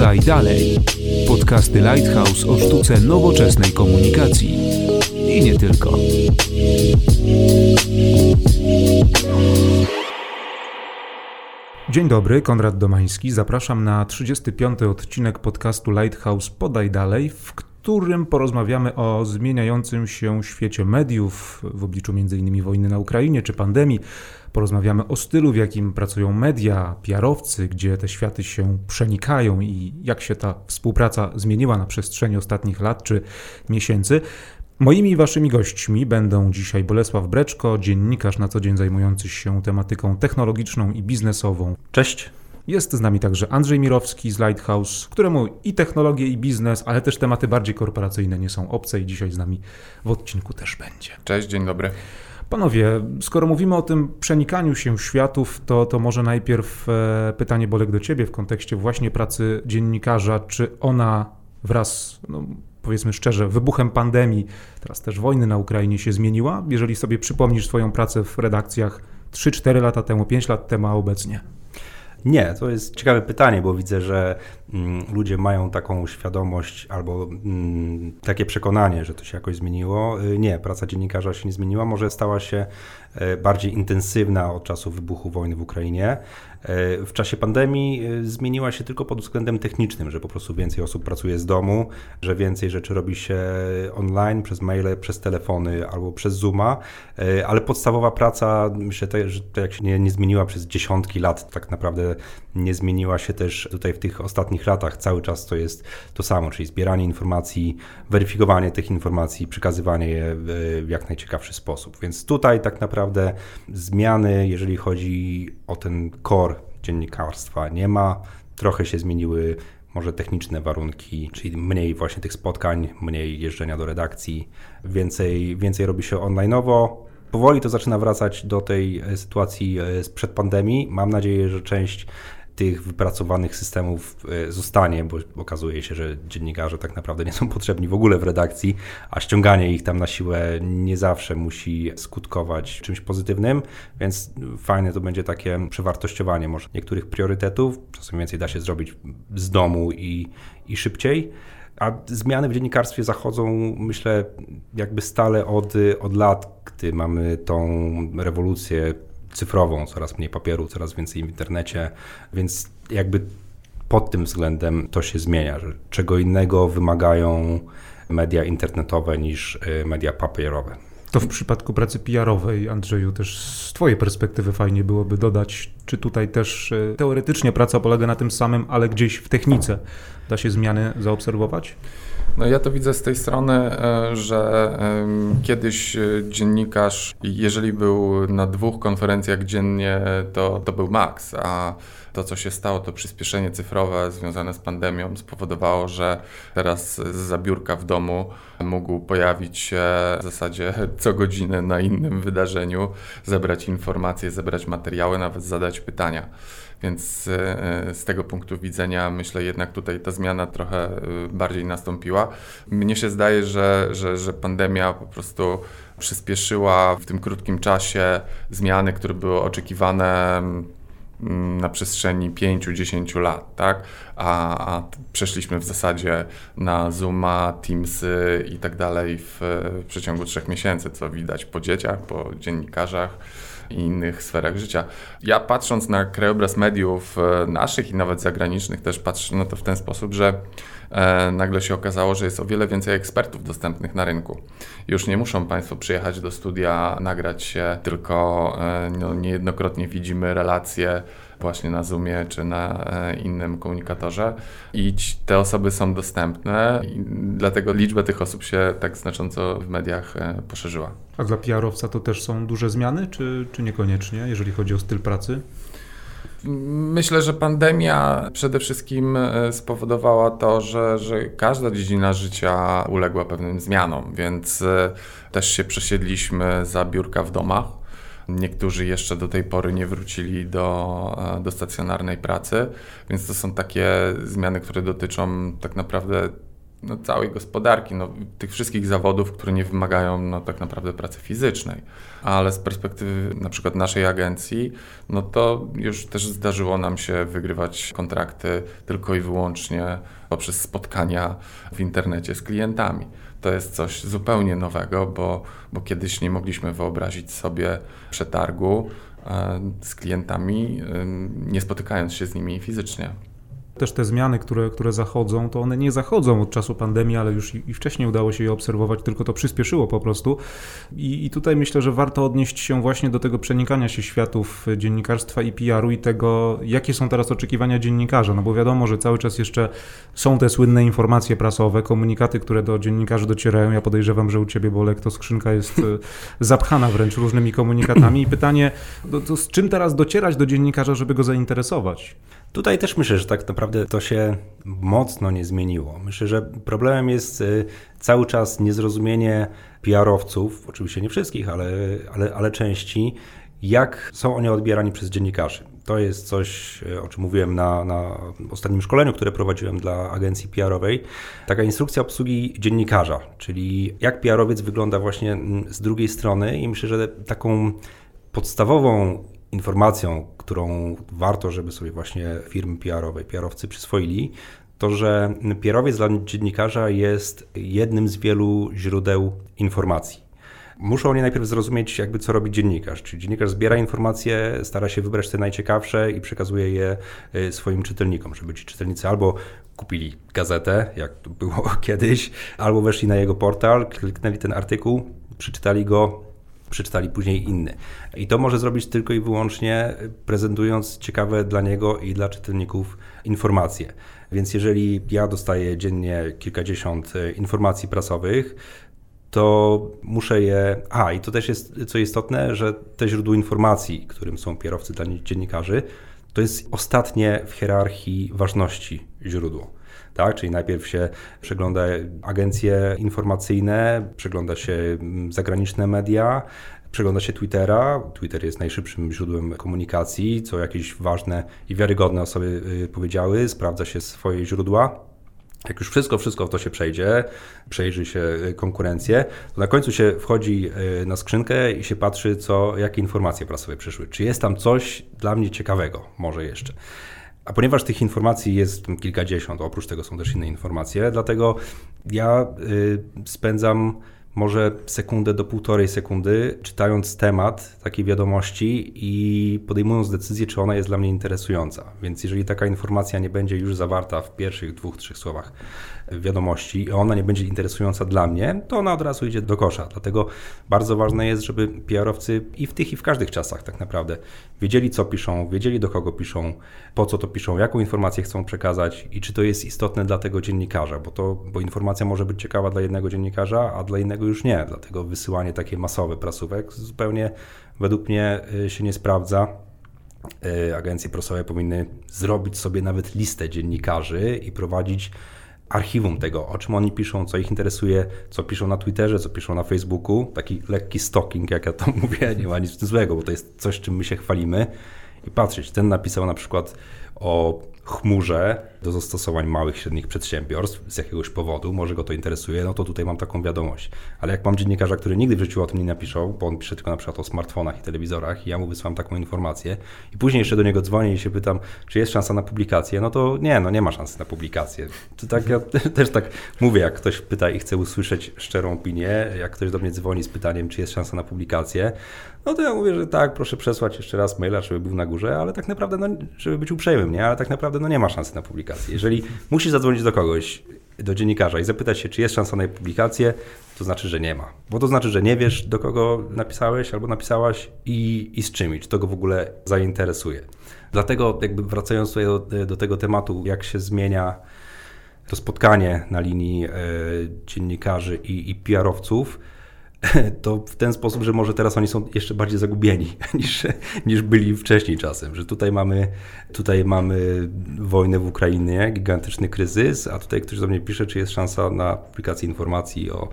Podaj dalej. Podcasty Lighthouse o sztuce nowoczesnej komunikacji. I nie tylko. Dzień dobry, Konrad Domański. Zapraszam na 35. odcinek podcastu Lighthouse Podaj dalej, w którym porozmawiamy o zmieniającym się świecie mediów w obliczu m.in. wojny na Ukrainie czy pandemii. Porozmawiamy o stylu, w jakim pracują media, PR-owcy, gdzie te światy się przenikają i jak się ta współpraca zmieniła na przestrzeni ostatnich lat czy miesięcy. Moimi waszymi gośćmi będą dzisiaj Bolesław Breczko, dziennikarz na co dzień zajmujący się tematyką technologiczną i biznesową. Cześć. Jest z nami także Andrzej Mirowski z Lighthouse, któremu i technologie, i biznes, ale też tematy bardziej korporacyjne nie są obce i dzisiaj z nami w odcinku też będzie. Cześć, dzień dobry. Panowie, skoro mówimy o tym przenikaniu się światów, to, to może najpierw e, pytanie Bolek do Ciebie w kontekście właśnie pracy dziennikarza. Czy ona wraz, no, powiedzmy szczerze, wybuchem pandemii, teraz też wojny na Ukrainie się zmieniła? Jeżeli sobie przypomnisz swoją pracę w redakcjach 3-4 lata temu, 5 lat temu, a obecnie. Nie, to jest ciekawe pytanie, bo widzę, że mm, ludzie mają taką świadomość albo mm, takie przekonanie, że to się jakoś zmieniło. Y, nie, praca dziennikarza się nie zmieniła, może stała się e, bardziej intensywna od czasu wybuchu wojny w Ukrainie. E, w czasie pandemii e, zmieniła się tylko pod względem technicznym, że po prostu więcej osób pracuje z domu, że więcej rzeczy robi się online, przez maile, przez telefony albo przez Zooma, e, ale podstawowa praca, myślę, że to jak się nie, nie zmieniła przez dziesiątki lat, tak naprawdę nie zmieniła się też tutaj w tych ostatnich latach. Cały czas to jest to samo, czyli zbieranie informacji, weryfikowanie tych informacji, przekazywanie je w jak najciekawszy sposób. Więc tutaj tak naprawdę zmiany, jeżeli chodzi o ten core dziennikarstwa, nie ma. Trochę się zmieniły może techniczne warunki, czyli mniej właśnie tych spotkań, mniej jeżdżenia do redakcji, więcej, więcej robi się online'owo. Powoli to zaczyna wracać do tej sytuacji sprzed pandemii. Mam nadzieję, że część tych wypracowanych systemów e, zostanie, bo okazuje się, że dziennikarze tak naprawdę nie są potrzebni w ogóle w redakcji, a ściąganie ich tam na siłę nie zawsze musi skutkować czymś pozytywnym, więc fajne to będzie takie przewartościowanie może niektórych priorytetów. Czasem więcej da się zrobić z domu i, i szybciej. A zmiany w dziennikarstwie zachodzą, myślę, jakby stale od, od lat, gdy mamy tą rewolucję cyfrową, coraz mniej papieru, coraz więcej w internecie, więc jakby pod tym względem to się zmienia, że czego innego wymagają media internetowe niż y, media papierowe. To w przypadku pracy PR-owej, Andrzeju, też z Twojej perspektywy fajnie byłoby dodać, czy tutaj też y, teoretycznie praca polega na tym samym, ale gdzieś w technice da się zmiany zaobserwować? No ja to widzę z tej strony, e, że kiedyś e, dziennikarz, jeżeli był na dwóch konferencjach dziennie, to, to był maks, a to, co się stało, to przyspieszenie cyfrowe związane z pandemią spowodowało, że teraz z biurka w domu mógł pojawić się w zasadzie co godzinę na innym wydarzeniu, zebrać informacje, zebrać materiały, nawet zadać pytania. Więc e, z tego punktu widzenia myślę jednak tutaj ta zmiana trochę e, bardziej nastąpiła. Mnie się zdaje, że, że, że pandemia po prostu przyspieszyła w tym krótkim czasie zmiany, które były oczekiwane mm, na przestrzeni 5-10 lat, tak? A, a, przeszliśmy w zasadzie na Zooma, Teamsy i tak dalej w, w przeciągu trzech miesięcy, co widać po dzieciach, po dziennikarzach i innych sferach życia. Ja patrząc na krajobraz mediów e, naszych i nawet zagranicznych też patrzę na to w ten sposób, że e, nagle się okazało, że jest o wiele więcej ekspertów dostępnych na rynku. Już nie muszą Państwo przyjechać do studia, nagrać się, tylko e, no, niejednokrotnie widzimy relacje właśnie na Zoomie czy na e, innym komunikatorze i te osoby są dostępne dlatego liczba tych osób się tak znacząco w mediach e, poszerzyła. A dla PR-owca to też są duże zmiany, czy, czy niekoniecznie, jeżeli chodzi o styl pracy? Myślę, że pandemia przede wszystkim e, spowodowała to, że, że każda dziedzina życia uległa pewnym zmianom, więc też się przesiedliśmy za biurka w domach. Niektórzy jeszcze do tej pory nie wrócili do, e, do stacjonarnej pracy, więc to są takie zmiany, które dotyczą tak naprawdę no, całej gospodarki, no, tych wszystkich zawodów, które nie wymagają no, tak naprawdę pracy fizycznej. Ale z perspektywy na przykład naszej agencji, no to już też zdarzyło nam się wygrywać kontrakty tylko i wyłącznie poprzez spotkania w internecie z klientami. To jest coś zupełnie nowego, bo, bo kiedyś nie mogliśmy wyobrazić sobie przetargu e, z klientami, nie spotykając się z nimi fizycznie też te zmiany, które, które zachodzą, to one nie zachodzą od czasu pandemii, ale już i, i wcześniej udało się je obserwować, tylko to przyspieszyło po prostu. I, I, tutaj myślę, że warto odnieść się właśnie do tego przenikania się światów dziennikarstwa i PR-u i tego, jakie są teraz oczekiwania dziennikarza, no bo wiadomo, że cały czas jeszcze są te słynne informacje prasowe, komunikaty, które do dziennikarzy docierają. Ja podejrzewam, że u Ciebie, Bolek, to skrzynka jest e, zapchana wręcz różnymi komunikatami i pytanie, to, to z czym teraz docierać do dziennikarza, żeby go zainteresować? Tutaj też myślę, że tak naprawdę to się mocno nie zmieniło. Myślę, że problemem jest y, cały czas niezrozumienie PR-owców, oczywiście nie wszystkich, ale, ale, ale części, jak są oni odbierani przez dziennikarzy. To jest coś, y, o czym mówiłem na, na ostatnim szkoleniu, które prowadziłem dla agencji PR-owej. Taka instrukcja obsługi dziennikarza, czyli jak PR-owiec wygląda właśnie mm, z drugiej strony i myślę, że taką podstawową informacją, którą warto, żeby sobie właśnie firmy PR-owe, PR-owcy przyswoili, to że PR-owiec dla dziennikarza jest jednym z wielu źródeł informacji. Muszą oni najpierw zrozumieć, jakby co robi dziennikarz. Czyli dziennikarz zbiera informacje, stara się wybrać te najciekawsze i przekazuje je y, swoim czytelnikom, żeby ci czytelnicy albo kupili gazetę, jak to było kiedyś, albo weszli na jego portal, kliknęli ten artykuł, przeczytali go, przeczytali później inny. I to może zrobić tylko i wyłącznie prezentując ciekawe dla niego i dla czytelników informacje. Więc jeżeli ja dostaję dziennie kilkadziesiąt e, informacji prasowych, to muszę je. A, i to też jest co istotne, że te źródło informacji, którym są kierowcy dla dziennikarzy, to jest ostatnie w hierarchii ważności źródło tak? Czyli najpierw się przegląda agencje informacyjne, przegląda się mm, zagraniczne media, przegląda się Twittera. Twitter jest najszybszym źródłem komunikacji, co jakieś ważne i wiarygodne osoby y, powiedziały, sprawdza się swoje źródła. Jak już wszystko, wszystko w to się przejdzie, przejrzy się y, konkurencję, to na końcu się wchodzi y, na skrzynkę i się patrzy, co, jakie informacje prasowe przyszły. Czy jest tam coś dla mnie ciekawego, może jeszcze. A ponieważ tych informacji jest kilkadziesiąt, oprócz tego są też inne informacje, dlatego ja y, spędzam może sekundę do półtorej sekundy, czytając temat takiej wiadomości i podejmując decyzję, czy ona jest dla mnie interesująca. Więc jeżeli taka informacja nie będzie już zawarta w pierwszych dwóch, trzech słowach wiadomości i ona nie będzie interesująca dla mnie, to ona od razu idzie do kosza. Dlatego bardzo ważne jest, żeby PR-owcy i w tych, i w każdych czasach tak naprawdę wiedzieli, co piszą, wiedzieli, do kogo piszą, po co to piszą, jaką informację chcą przekazać i czy to jest istotne dla tego dziennikarza, bo, to, bo informacja może być ciekawa dla jednego dziennikarza, a dla innego już nie. Dlatego wysyłanie takie masowe prasówek zupełnie według mnie y, się nie sprawdza. Y, agencje prasowe powinny zrobić sobie nawet listę dziennikarzy i prowadzić archiwum tego, o czym oni piszą, co ich interesuje, co piszą na Twitterze, co piszą na Facebooku. Taki lekki stalking, jak ja to mówię, nie ma nic złego, bo to jest coś, czym my się chwalimy. I patrzeć, ten napisał na przykład o chmurze do zastosowań małych, średnich przedsiębiorstw z jakiegoś powodu, może go to interesuje, no to tutaj mam taką wiadomość. Ale jak mam dziennikarza, który nigdy w życiu o tym nie napiszą, bo on pisze tylko na przykład o smartfonach i telewizorach i ja mu wysłam taką informację i później jeszcze do niego dzwonię i się pytam, czy jest szansa na publikację, no to nie, no nie ma szansy na publikację. To tak, ja też tak mówię, jak ktoś pyta i chce usłyszeć szczerą opinię, jak ktoś do mnie dzwoni z pytaniem, czy jest szansa na publikację, no to ja mówię, że tak, proszę przesłać jeszcze raz maila, żeby był na górze, ale tak naprawdę, no, żeby być uprzejmym, nie? Ale tak naprawdę no, nie ma szansy na publikację. Jeżeli musisz zadzwonić do kogoś, do dziennikarza i zapytać się, czy jest szansa na publikację, to znaczy, że nie ma. Bo to znaczy, że nie wiesz, do kogo napisałeś albo napisałaś i, i z czym, czy to go w ogóle zainteresuje. Dlatego jakby wracając tutaj do, do tego tematu, jak się zmienia to spotkanie na linii e, dziennikarzy i, i PR-owców, to w ten sposób, że może teraz oni są jeszcze bardziej zagubieni niż, niż byli wcześniej czasem, że tutaj mamy, tutaj mamy wojnę w Ukrainie, gigantyczny kryzys, a tutaj ktoś do mnie pisze, czy jest szansa na publikację informacji o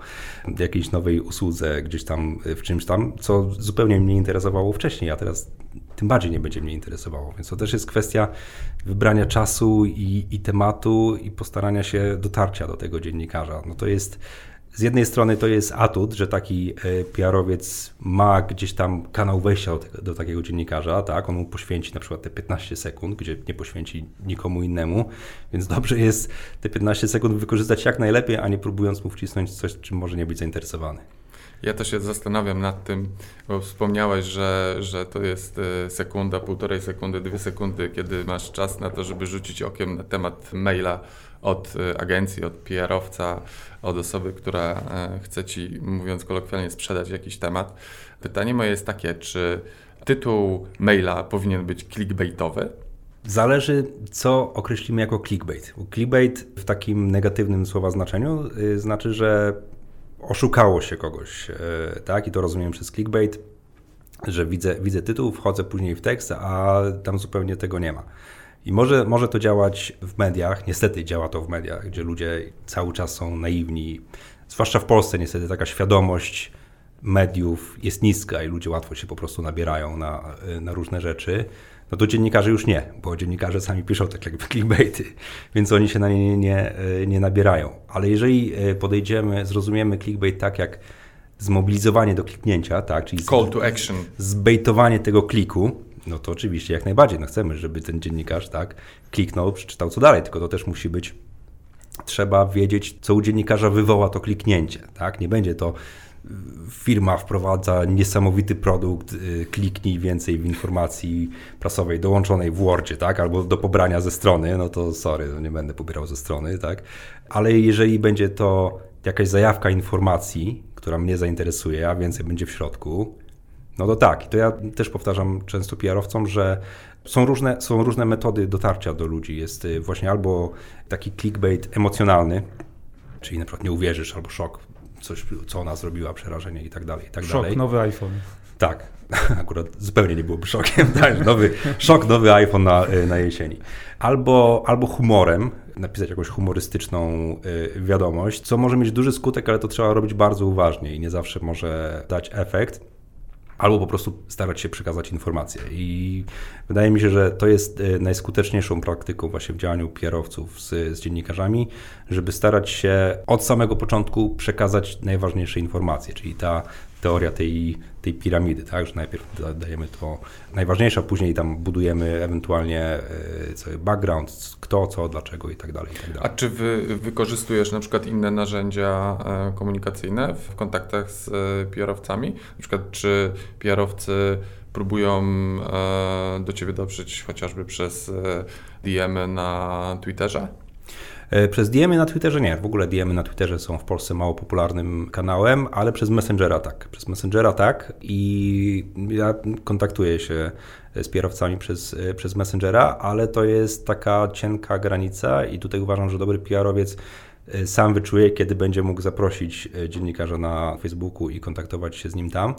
jakiejś nowej usłudze gdzieś tam w czymś tam, co zupełnie mnie interesowało wcześniej, a teraz tym bardziej nie będzie mnie interesowało. Więc to też jest kwestia wybrania czasu i, i tematu i postarania się dotarcia do tego dziennikarza. No to jest z jednej strony to jest atut, że taki e, PR-owiec ma gdzieś tam kanał wejścia do, do, takiego dziennikarza, tak? On mu poświęci na przykład te 15 sekund, gdzie nie poświęci nikomu innemu, więc dobrze jest te 15 sekund wykorzystać jak najlepiej, a nie próbując mu wcisnąć coś, czym może nie być zainteresowany. Ja też się zastanawiam nad tym, bo wspomniałeś, że, że to jest e, sekunda, półtorej sekundy, dwie sekundy, kiedy masz czas na to, żeby rzucić okiem na temat maila od e, agencji, od PR-owca, od osoby, która e, chce ci, mówiąc kolokwialnie, sprzedać jakiś temat. Pytanie moje jest takie, czy tytuł maila powinien być clickbaitowy? Zależy, co określimy jako clickbait. Clickbait w takim negatywnym słowa znaczeniu y, znaczy, że oszukało się kogoś, e, tak? I to rozumiem przez clickbait, że widzę, widzę tytuł, wchodzę później w tekst, a tam zupełnie tego nie ma. I może, może to działać w mediach, niestety działa to w mediach, gdzie ludzie cały czas są naiwni. Zwłaszcza w Polsce niestety taka świadomość mediów jest niska i ludzie łatwo się po prostu nabierają na, na różne rzeczy. No to dziennikarze już nie, bo dziennikarze sami piszą tak jakby clickbaity, więc oni się na nie nie, nie, nabierają. Ale jeżeli e, podejdziemy, zrozumiemy clickbait tak jak zmobilizowanie do kliknięcia, tak, czyli call to action. zbejtowanie tego kliku, no to oczywiście jak najbardziej, no chcemy, żeby ten dziennikarz tak kliknął, przeczytał co dalej, tylko to też musi być trzeba wiedzieć, co u dziennikarza wywoła to kliknięcie, tak? Nie będzie to y, firma wprowadza niesamowity produkt, y, kliknij więcej w informacji prasowej dołączonej w Wordzie, tak? Albo do pobrania ze strony, no to sorry, no nie będę pobierał ze strony, tak? Ale jeżeli będzie to jakaś zajawka informacji, która mnie zainteresuje, a więcej będzie w środku, no to tak. I to ja też powtarzam często PR-owcom, że są różne, są różne metody dotarcia do ludzi. Jest y, właśnie albo taki clickbait emocjonalny, czyli na przykład nie uwierzysz, albo szok, coś, co ona zrobiła, przerażenie i tak dalej, i tak szok, dalej. nowy iPhone. Tak, akurat zupełnie nie byłoby szokiem. Tak, nowy, szok, nowy iPhone na, y, na jesieni. Albo, albo humorem, napisać jakąś humorystyczną y, wiadomość, co może mieć duży skutek, ale to trzeba robić bardzo uważnie i nie zawsze może dać efekt albo po prostu starać się przekazać informacje. I wydaje mi się, że to jest e, najskuteczniejszą praktyką właśnie w działaniu kierowców z, z dziennikarzami, żeby starać się od samego początku przekazać najważniejsze informacje, czyli ta teoria tej, tej piramidy, tak, że najpierw dajemy to najważniejsze, a później tam budujemy ewentualnie e, cały background, kto, co, dlaczego i tak dalej. I tak dalej. A czy wy wykorzystujesz na przykład inne narzędzia e, komunikacyjne w kontaktach z e, PR-owcami? Na przykład czy PR-owcy próbują do Ciebie dotrzeć chociażby przez DM na Twitterze? E, przez DM na Twitterze nie. W ogóle DM na Twitterze są w Polsce mało popularnym kanałem, ale przez Messengera tak. Przez Messengera tak i ja kontaktuję się z PR-owcami przez, e, przez Messengera, ale to jest taka cienka granica i tutaj uważam, że dobry PR-owiec e, sam wyczuje, kiedy będzie mógł zaprosić dziennikarza na Facebooku i kontaktować się z nim tam.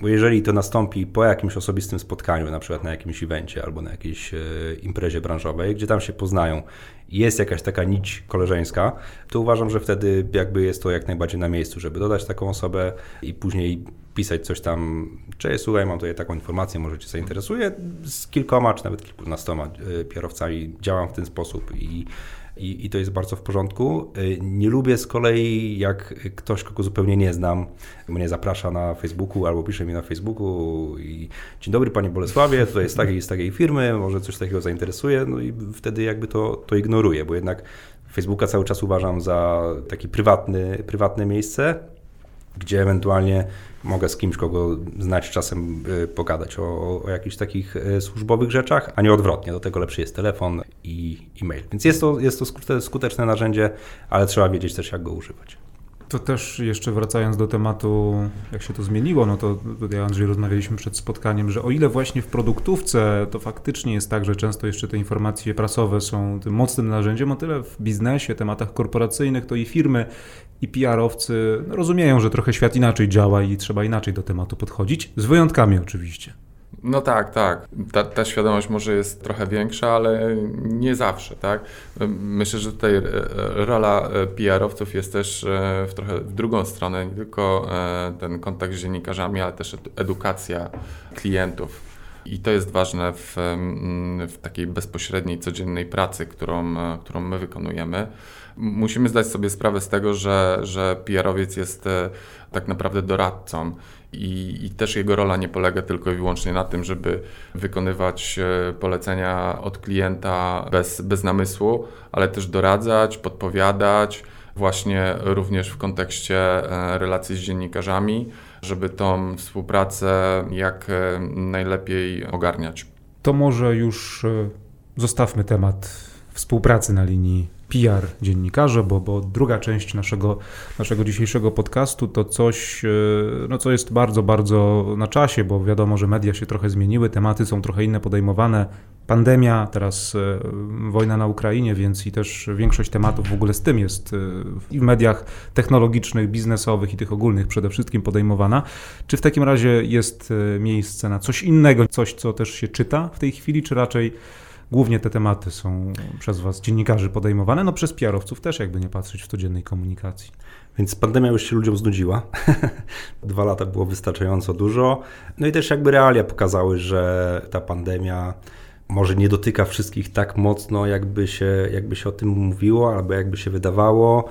Bo jeżeli to nastąpi po jakimś osobistym spotkaniu, na przykład na jakimś evencie albo na jakiejś imprezie branżowej, gdzie tam się poznają jest jakaś taka nić koleżeńska, to uważam, że wtedy jakby jest to jak najbardziej na miejscu, żeby dodać taką osobę i później pisać coś tam, cześć, słuchaj, mam tutaj taką informację, może Cię zainteresuje. Z kilkoma, czy nawet kilkunastoma kierowcami e, działam w ten sposób i i, i to jest bardzo w porządku. Y, nie lubię z kolei, jak ktoś, kogo zupełnie nie znam, mnie zaprasza na Facebooku albo pisze mi na Facebooku i dzień dobry Panie Bolesławie, to jest takiej, z takiej firmy, może coś takiego zainteresuje, no i wtedy jakby to, to ignoruję, bo jednak Facebooka cały czas uważam za taki prywatny, prywatne miejsce, gdzie ewentualnie mogę z kimś, kogo znać czasem y, pogadać o, o jakichś takich y, służbowych rzeczach, a nie odwrotnie. Do tego lepszy jest telefon i e-mail. Więc jest to, jest to skuteczne narzędzie, ale trzeba wiedzieć też, jak go używać. To też jeszcze wracając do tematu, jak się to zmieniło, no to tutaj Andrzej rozmawialiśmy przed spotkaniem, że o ile właśnie w produktówce to faktycznie jest tak, że często jeszcze te informacje prasowe są tym mocnym narzędziem, o tyle w biznesie, tematach korporacyjnych to i firmy, i PR-owcy no, rozumieją, że trochę świat inaczej działa i trzeba inaczej do tematu podchodzić, z wyjątkami oczywiście. No tak, tak. Ta, ta, świadomość może jest trochę większa, ale nie zawsze, tak? Myślę, że tutaj rola e, PR-owców jest też e, w trochę w drugą stronę, nie tylko e, ten kontakt z dziennikarzami, ale też edukacja klientów. I to jest ważne w, w takiej bezpośredniej, codziennej pracy, którą, którą my wykonujemy. Musimy zdać sobie sprawę z tego, że, że PR-owiec jest tak naprawdę doradcą i, I, też jego rola nie polega tylko i wyłącznie na tym, żeby wykonywać e, polecenia od klienta bez, bez namysłu, ale też doradzać, podpowiadać, właśnie również w kontekście e, relacji z dziennikarzami, żeby tą współpracę jak e, najlepiej ogarniać. To może już zostawmy temat współpracy na linii PR dziennikarze, bo, bo druga część naszego, naszego dzisiejszego podcastu to coś, e, no, co jest bardzo, bardzo na czasie, bo wiadomo, że media się trochę zmieniły, tematy są trochę inne podejmowane. Pandemia, teraz e, wojna na Ukrainie, więc i też większość tematów w ogóle z tym jest e, i w mediach technologicznych, biznesowych i tych ogólnych przede wszystkim podejmowana. Czy w takim razie jest miejsce na coś innego, coś, co też się czyta w tej chwili, czy raczej Głównie te tematy są przez Was, dziennikarzy, podejmowane, no przez PR-owców też, jakby nie patrzeć w codziennej komunikacji. Więc pandemia już się ludziom znudziła. Dwa lata było wystarczająco dużo. No i też jakby realia pokazały, że ta pandemia może nie dotyka wszystkich tak mocno, jakby się, jakby się o tym mówiło, albo jakby się wydawało.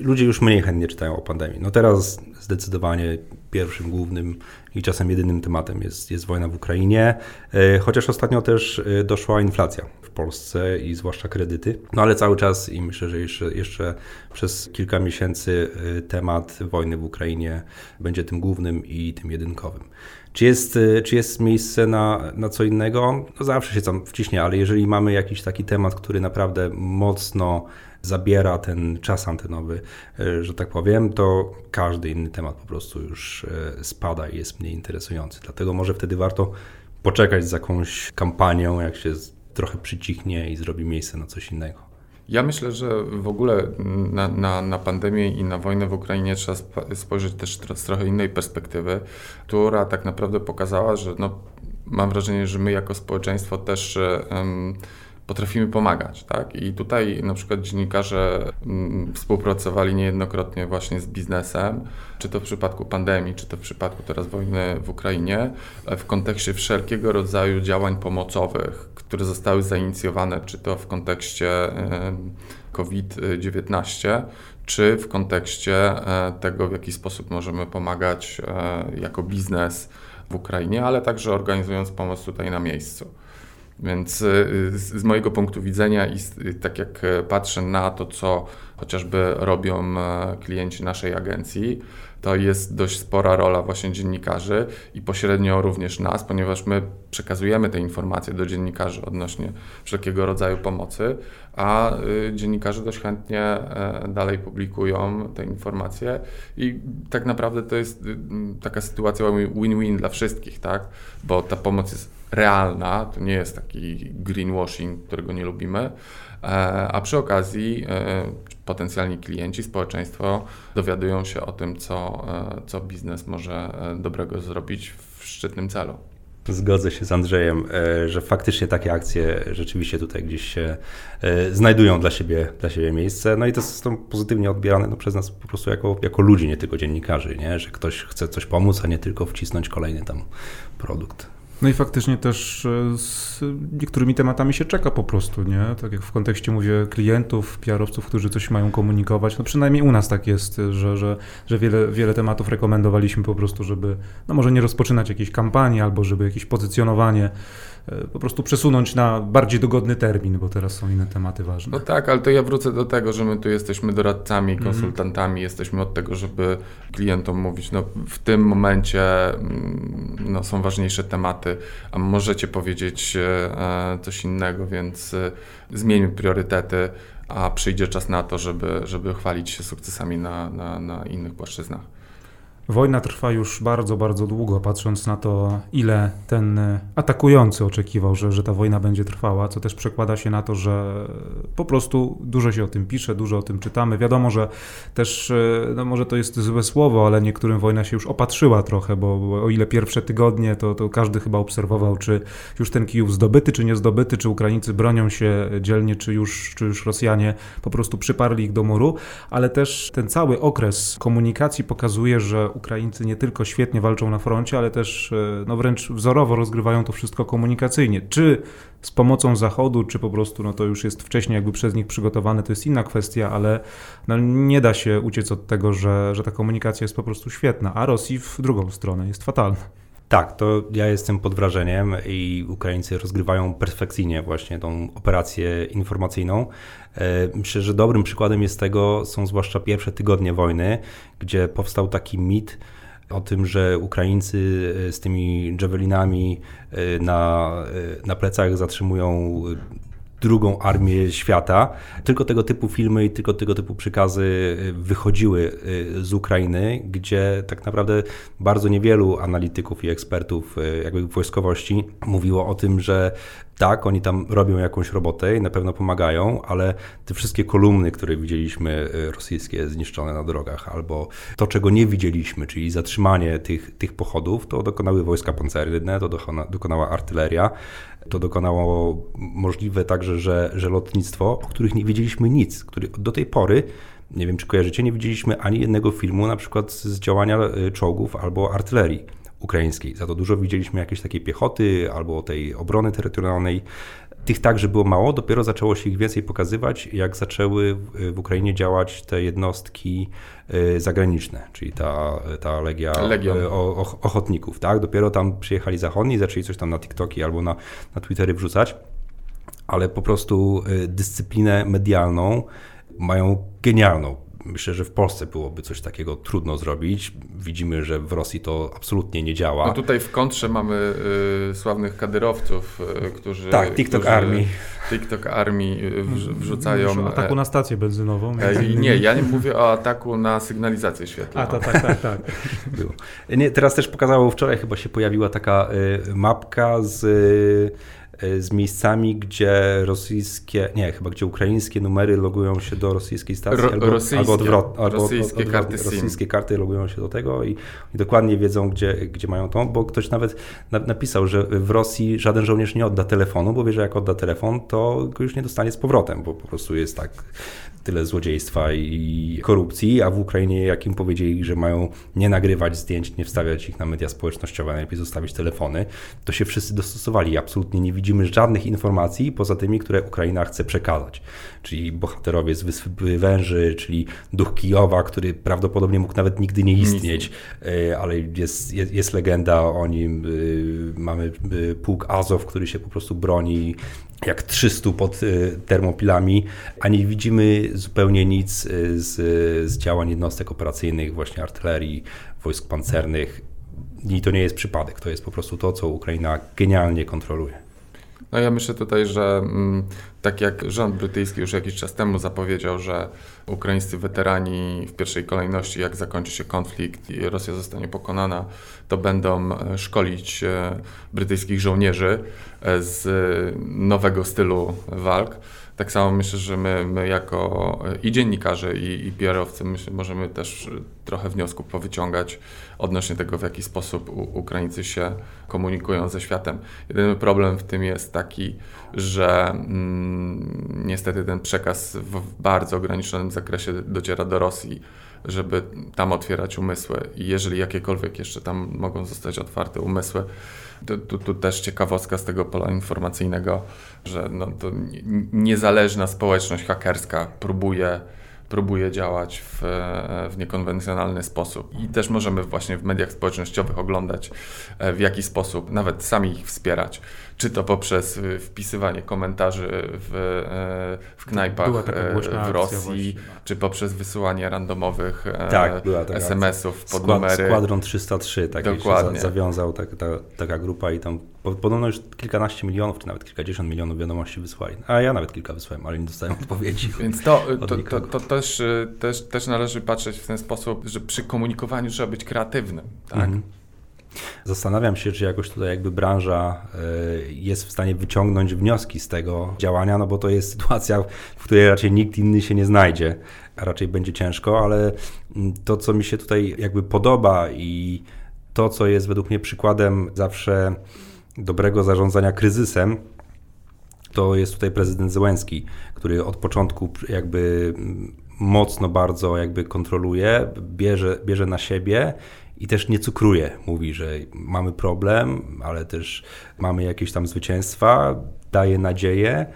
Ludzie już mniej chętnie czytają o pandemii. No teraz zdecydowanie pierwszym, głównym i czasem jedynym tematem jest, jest wojna w Ukrainie, e, chociaż ostatnio też e, doszła inflacja w Polsce i zwłaszcza kredyty. No ale cały czas i myślę, że jeszcze, jeszcze przez kilka miesięcy e, temat wojny w Ukrainie będzie tym głównym i tym jedynkowym. Czy jest, czy jest miejsce na, na co innego? No zawsze się tam wciśnie, ale jeżeli mamy jakiś taki temat, który naprawdę mocno zabiera ten czas antenowy, e, że tak powiem, to każdy inny temat po prostu już e, spada i jest mniej interesujący. Dlatego może wtedy warto poczekać z jakąś kampanią, jak się trochę przycichnie i zrobi miejsce na coś innego. Ja myślę, że w ogóle na, na, na, pandemię i na wojnę w Ukrainie trzeba spojrzeć też z trochę innej perspektywy, która tak naprawdę pokazała, że no, mam wrażenie, że my jako społeczeństwo też um, potrafimy pomagać. Tak? I tutaj na przykład dziennikarze mm, współpracowali niejednokrotnie właśnie z biznesem, czy to w przypadku pandemii, czy to w przypadku teraz wojny w Ukrainie, w kontekście wszelkiego rodzaju działań pomocowych, które zostały zainicjowane, czy to w kontekście COVID-19, czy w kontekście e, tego, w jaki sposób możemy pomagać e, jako biznes w Ukrainie, ale także organizując pomoc tutaj na miejscu. Więc y, z, mojego punktu widzenia i y, tak jak patrzę na to, co chociażby robią e, klienci naszej agencji, to jest dość spora rola właśnie dziennikarzy i pośrednio również nas, ponieważ my przekazujemy te informacje do dziennikarzy odnośnie wszelkiego rodzaju pomocy, a y, dziennikarze dość chętnie e, dalej publikują te informacje i tak naprawdę to jest taka sytuacja win-win dla wszystkich, tak? Bo ta pomoc jest realna, to nie jest taki greenwashing, którego nie lubimy, e, a przy okazji e, potencjalni klienci, społeczeństwo dowiadują się o tym, co, e, co biznes może dobrego zrobić w szczytnym celu. Zgodzę się z Andrzejem, że faktycznie takie akcje rzeczywiście tutaj gdzieś się znajdują dla siebie, dla siebie miejsce. No i to są pozytywnie odbierane no, przez nas po prostu jako, jako ludzi, nie tylko dziennikarzy, nie? że ktoś chce coś pomóc, a nie tylko wcisnąć kolejny tam produkt. No i faktycznie też e, z niektórymi tematami się czeka po prostu, nie? Tak jak w kontekście mówię klientów, PR-owców, którzy coś mają komunikować, no przynajmniej u nas tak jest, że, że, że wiele, wiele tematów rekomendowaliśmy po prostu, żeby no może nie rozpoczynać jakiejś kampanii albo żeby jakieś pozycjonowanie po prostu przesunąć na bardziej dogodny termin, bo teraz są inne tematy ważne. No tak, ale to ja wrócę do tego, że my tu jesteśmy doradcami, mhm. konsultantami, mm. jesteśmy od tego, żeby klientom mówić, no w tym momencie mm, no, są ważniejsze tematy, a możecie powiedzieć e, coś innego, więc zmieńmy priorytety, a przyjdzie czas na to, żeby, żeby chwalić się sukcesami na, na, na innych płaszczyznach. Wojna trwa już bardzo, bardzo długo, patrząc na to, ile ten atakujący oczekiwał, że, że ta wojna będzie trwała, co też przekłada się na to, że po prostu dużo się o tym pisze, dużo o tym czytamy. Wiadomo, że też, no może to jest złe słowo, ale niektórym wojna się już opatrzyła trochę, bo, bo o ile pierwsze tygodnie, to, to każdy chyba obserwował, czy już ten Kijów zdobyty, czy nie zdobyty, czy Ukraińcy bronią się dzielnie, czy już, czy już Rosjanie po prostu przyparli ich do muru, ale też ten cały okres komunikacji pokazuje, że Ukraińcy nie tylko świetnie walczą na froncie, ale też e, no wręcz wzorowo rozgrywają to wszystko komunikacyjnie. Czy z pomocą Zachodu, czy po prostu no to już jest wcześniej jakby przez nich przygotowane, to jest inna kwestia, ale no nie da się uciec od tego, że, że ta komunikacja jest po prostu świetna, a Rosji w drugą stronę jest fatalna. Tak, to ja jestem pod wrażeniem i Ukraińcy rozgrywają perfekcyjnie właśnie tą operację informacyjną. E, myślę, że dobrym przykładem jest tego są zwłaszcza pierwsze tygodnie wojny, gdzie powstał taki mit o tym, że Ukraińcy e, z tymi javelinami e, na, na plecach zatrzymują drugą armię świata. Tylko tego typu filmy i tylko tego typu przekazy y, wychodziły y, z Ukrainy, gdzie tak naprawdę bardzo niewielu analityków i ekspertów y, jakby wojskowości mówiło o tym, że tak, oni tam robią jakąś robotę i na pewno pomagają, ale te wszystkie kolumny, które widzieliśmy rosyjskie zniszczone na drogach, albo to, czego nie widzieliśmy, czyli zatrzymanie tych, tych pochodów, to dokonały wojska pancerne, to dokonała artyleria. To dokonało możliwe także, że, że lotnictwo, o których nie wiedzieliśmy nic, który do tej pory nie wiem, czy kojarzycie, nie widzieliśmy ani jednego filmu na przykład z działania y, czołgów albo artylerii ukraińskiej. Za to dużo widzieliśmy jakiejś takiej piechoty albo tej obrony terytorialnej. Tych także było mało, dopiero zaczęło się ich więcej pokazywać, jak zaczęły w Ukrainie działać te jednostki y, zagraniczne, czyli ta, ta legia y, ochotników. Tak? Dopiero tam przyjechali zachodni, zaczęli coś tam na TikToki albo na, na Twittery wrzucać, ale po prostu y, dyscyplinę medialną mają genialną Myślę, że w Polsce byłoby coś takiego trudno zrobić. Widzimy, że w Rosji to absolutnie nie działa. No tutaj w kontrze mamy y, sławnych kadyrowców, y, którzy. Tak, TikTok którzy, Army. TikTok Army y, wrzucają. Mówisz o ataku na stację benzynową. E, nie, ja nie mówię o ataku na sygnalizację świetlną. A, to, tak, tak, tak. Było. Nie, teraz też pokazało, wczoraj chyba się pojawiła taka y, mapka z. Y, z miejscami, gdzie rosyjskie, nie, chyba gdzie ukraińskie numery logują się do rosyjskiej stacji, Ro, albo, albo odwrotnie. Albo rosyjskie, od, karty rosyjskie karty logują się do tego i, i, dokładnie wiedzą, gdzie, gdzie mają to, bo ktoś nawet na, napisał, że w Rosji żaden żołnierz nie odda telefonu, bo wie, że jak odda telefon, to go już nie dostanie z powrotem, bo po prostu jest tak tyle złodziejstwa i korupcji, a w Ukrainie jak im powiedzieli, że mają nie nagrywać zdjęć, nie wstawiać ich na media społecznościowe, najlepiej zostawić telefony, to się wszyscy dostosowali. Absolutnie nie widzimy żadnych informacji poza tymi, które Ukraina chce przekazać. Czyli bohaterowie z Wyspy Węży, czyli duch Kijowa, który prawdopodobnie mógł nawet nigdy nie istnieć, e, ale jest, jest, jest legenda o nim. E, mamy e, pułk Azow, który się po prostu broni jak 300 pod termopilami, a nie widzimy zupełnie nic z, z działań jednostek operacyjnych, właśnie artylerii, wojsk pancernych. I to nie jest przypadek, to jest po prostu to, co Ukraina genialnie kontroluje. No ja myślę tutaj, że mm, tak jak rząd brytyjski już jakiś czas temu zapowiedział, że ukraińscy weterani w pierwszej kolejności, jak zakończy się konflikt i Rosja zostanie pokonana, to będą e, szkolić e, brytyjskich żołnierzy e, z nowego stylu walk. Tak samo myślę, że my, my jako i dziennikarze, i, i PR-owcy możemy też trochę wniosków powyciągać odnośnie tego, w jaki sposób Ukraińcy się komunikują ze światem. Jedyny problem w tym jest taki, że mm, niestety ten przekaz w bardzo ograniczonym zakresie dociera do Rosji, żeby tam otwierać umysły. I jeżeli jakiekolwiek jeszcze tam mogą zostać otwarte umysły, tu, tu, też ciekawostka z tego pola informacyjnego, że no, to niezależna społeczność hakerska próbuje próbuje działać w, w niekonwencjonalny sposób. I też możemy właśnie w mediach społecznościowych oglądać, e, w jaki sposób nawet sami ich wspierać. czy to poprzez y, wpisywanie komentarzy w, e, w knajpach w Rosji, czy poprzez wysyłanie randomowych tak, SMS-ów pod Skład, numery. Składron 303, tak Dokładnie. zawiązał tak, ta, taka grupa i tam podobno już kilkanaście milionów, czy nawet kilkadziesiąt milionów wiadomości wysłali. A ja nawet kilka wysłałem, ale nie dostałem odpowiedzi. Więc to, to, to, to, też, też, też należy patrzeć w ten sposób, że przy komunikowaniu trzeba być kreatywnym. Tak? Mhm. Zastanawiam się, czy jakoś tutaj jakby branża e, jest w stanie wyciągnąć wnioski z tego działania, no bo to jest sytuacja, w której raczej nikt inny się nie znajdzie, a raczej będzie ciężko, ale mm, to, co mi się tutaj jakby podoba i to, co jest według mnie przykładem zawsze dobrego zarządzania kryzysem, to jest tutaj prezydent Zełenski, który od początku jakby mocno bardzo jakby kontroluje, bierze, bierze na siebie i też nie cukruje. Mówi, że mamy problem, ale też mamy jakieś tam zwycięstwa, daje nadzieję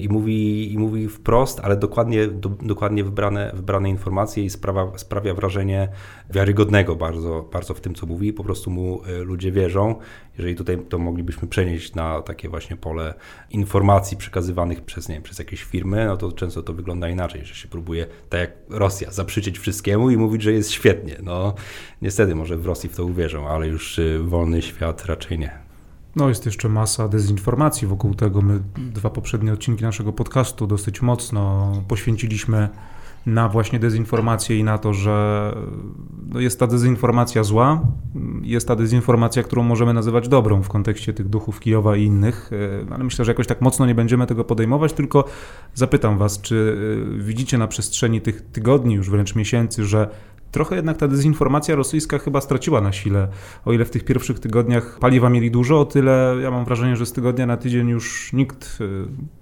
i mówi, i mówi wprost, ale dokładnie, do, dokładnie wybrane, wybrane informacje i sprawia, sprawia wrażenie wiarygodnego bardzo, bardzo w tym, co mówi. Po prostu mu e, ludzie wierzą. Jeżeli tutaj to moglibyśmy przenieść na takie właśnie pole informacji przekazywanych przez, nie wiem, przez jakieś firmy, no to często to wygląda inaczej, że się próbuje, tak jak Rosja, zaprzeczyć wszystkiemu i mówić, że jest świetnie. No niestety może w Rosji w to uwierzą, ale już e, wolny świat raczej nie. No, jest jeszcze masa dezinformacji wokół tego. My dwa poprzednie odcinki naszego podcastu dosyć mocno poświęciliśmy na właśnie dezinformację i na to, że no jest ta dezinformacja zła, jest ta dezinformacja, którą możemy nazywać dobrą w kontekście tych duchów Kijowa i innych, e, ale myślę, że jakoś tak mocno nie będziemy tego podejmować, tylko zapytam Was, czy e, widzicie na przestrzeni tych tygodni, już wręcz miesięcy, że trochę jednak ta dezinformacja rosyjska chyba straciła na sile. O ile w tych pierwszych tygodniach paliwa mieli dużo, o tyle ja mam wrażenie, że z tygodnia na tydzień już nikt e,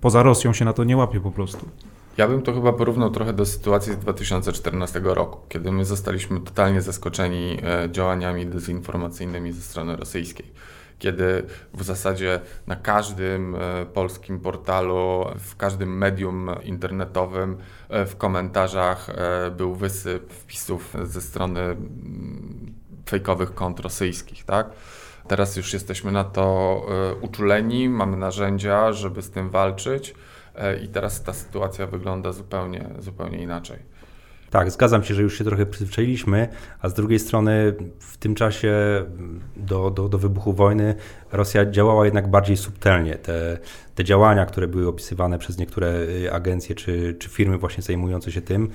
poza Rosją się na to nie łapie po prostu. Ja bym to chyba porównał trochę do sytuacji z 2014 roku, kiedy my zostaliśmy totalnie zaskoczeni e, działaniami dezinformacyjnymi ze strony rosyjskiej. Kiedy w zasadzie na każdym e, polskim portalu, w każdym medium internetowym, e, w komentarzach był wysyp wpisów ze strony mm, fejkowych kont rosyjskich, tak? Teraz już jesteśmy na to uczuleni, mamy narzędzia, żeby z tym walczyć. E, i teraz ta sytuacja wygląda zupełnie, zupełnie inaczej. Tak, zgadzam się, że już się trochę przyzwyczailiśmy, a z drugiej strony w tym czasie do, do, do wybuchu wojny Rosja działała jednak bardziej subtelnie. Te, te działania, które były opisywane przez niektóre y, agencje czy, czy firmy właśnie zajmujące się tym,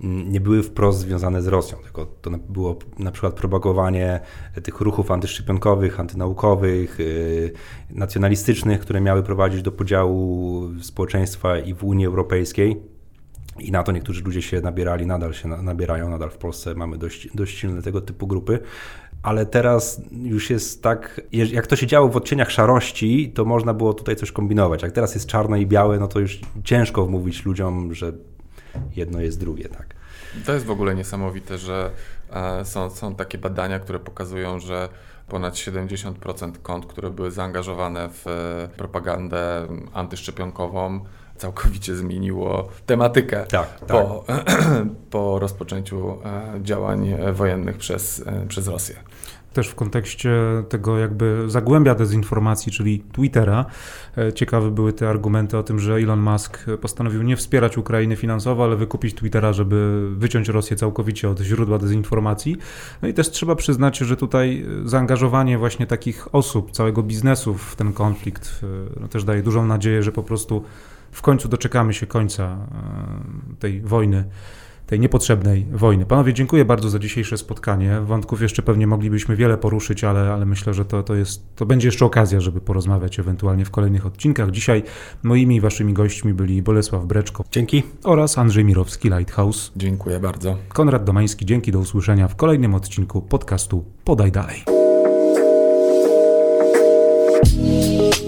mm, nie były wprost związane z Rosją, tylko to było na przykład propagowanie tych ruchów antyszczepionkowych, antynaukowych, y, nacjonalistycznych, które miały prowadzić do podziału społeczeństwa i w Unii Europejskiej. I na to niektórzy ludzie się nabierali, nadal się nabierają, nadal w Polsce mamy dość, dość silne tego typu grupy. Ale teraz już jest tak, jak to się działo w odcieniach szarości, to można było tutaj coś kombinować. Jak teraz jest czarne i białe, no to już ciężko wmówić ludziom, że jedno jest drugie, tak. To jest w ogóle niesamowite, że e, są, są takie badania, które pokazują, że ponad 70% kont, które były zaangażowane w e, propagandę antyszczepionkową, całkowicie zmieniło tematykę tak, po, tak. po rozpoczęciu e, działań wojennych przez, e, przez Rosję też w kontekście tego jakby zagłębia dezinformacji, czyli Twittera. E, ciekawe były te argumenty o tym, że Elon Musk postanowił nie wspierać Ukrainy finansowo, ale wykupić Twittera, żeby wyciąć Rosję całkowicie od źródła dezinformacji. No i też trzeba przyznać, że tutaj zaangażowanie właśnie takich osób, całego biznesu w ten konflikt no też daje dużą nadzieję, że po prostu w końcu doczekamy się końca e, tej wojny, tej niepotrzebnej wojny. Panowie, dziękuję bardzo za dzisiejsze spotkanie. Wątków jeszcze pewnie moglibyśmy wiele poruszyć, ale, ale myślę, że to, to, jest, to będzie jeszcze okazja, żeby porozmawiać ewentualnie w kolejnych odcinkach. Dzisiaj moimi i waszymi gośćmi byli Bolesław Breczko. Dzięki. Oraz Andrzej Mirowski, Lighthouse. Dziękuję bardzo. Konrad Domański, dzięki, do usłyszenia w kolejnym odcinku podcastu Podaj Dalej.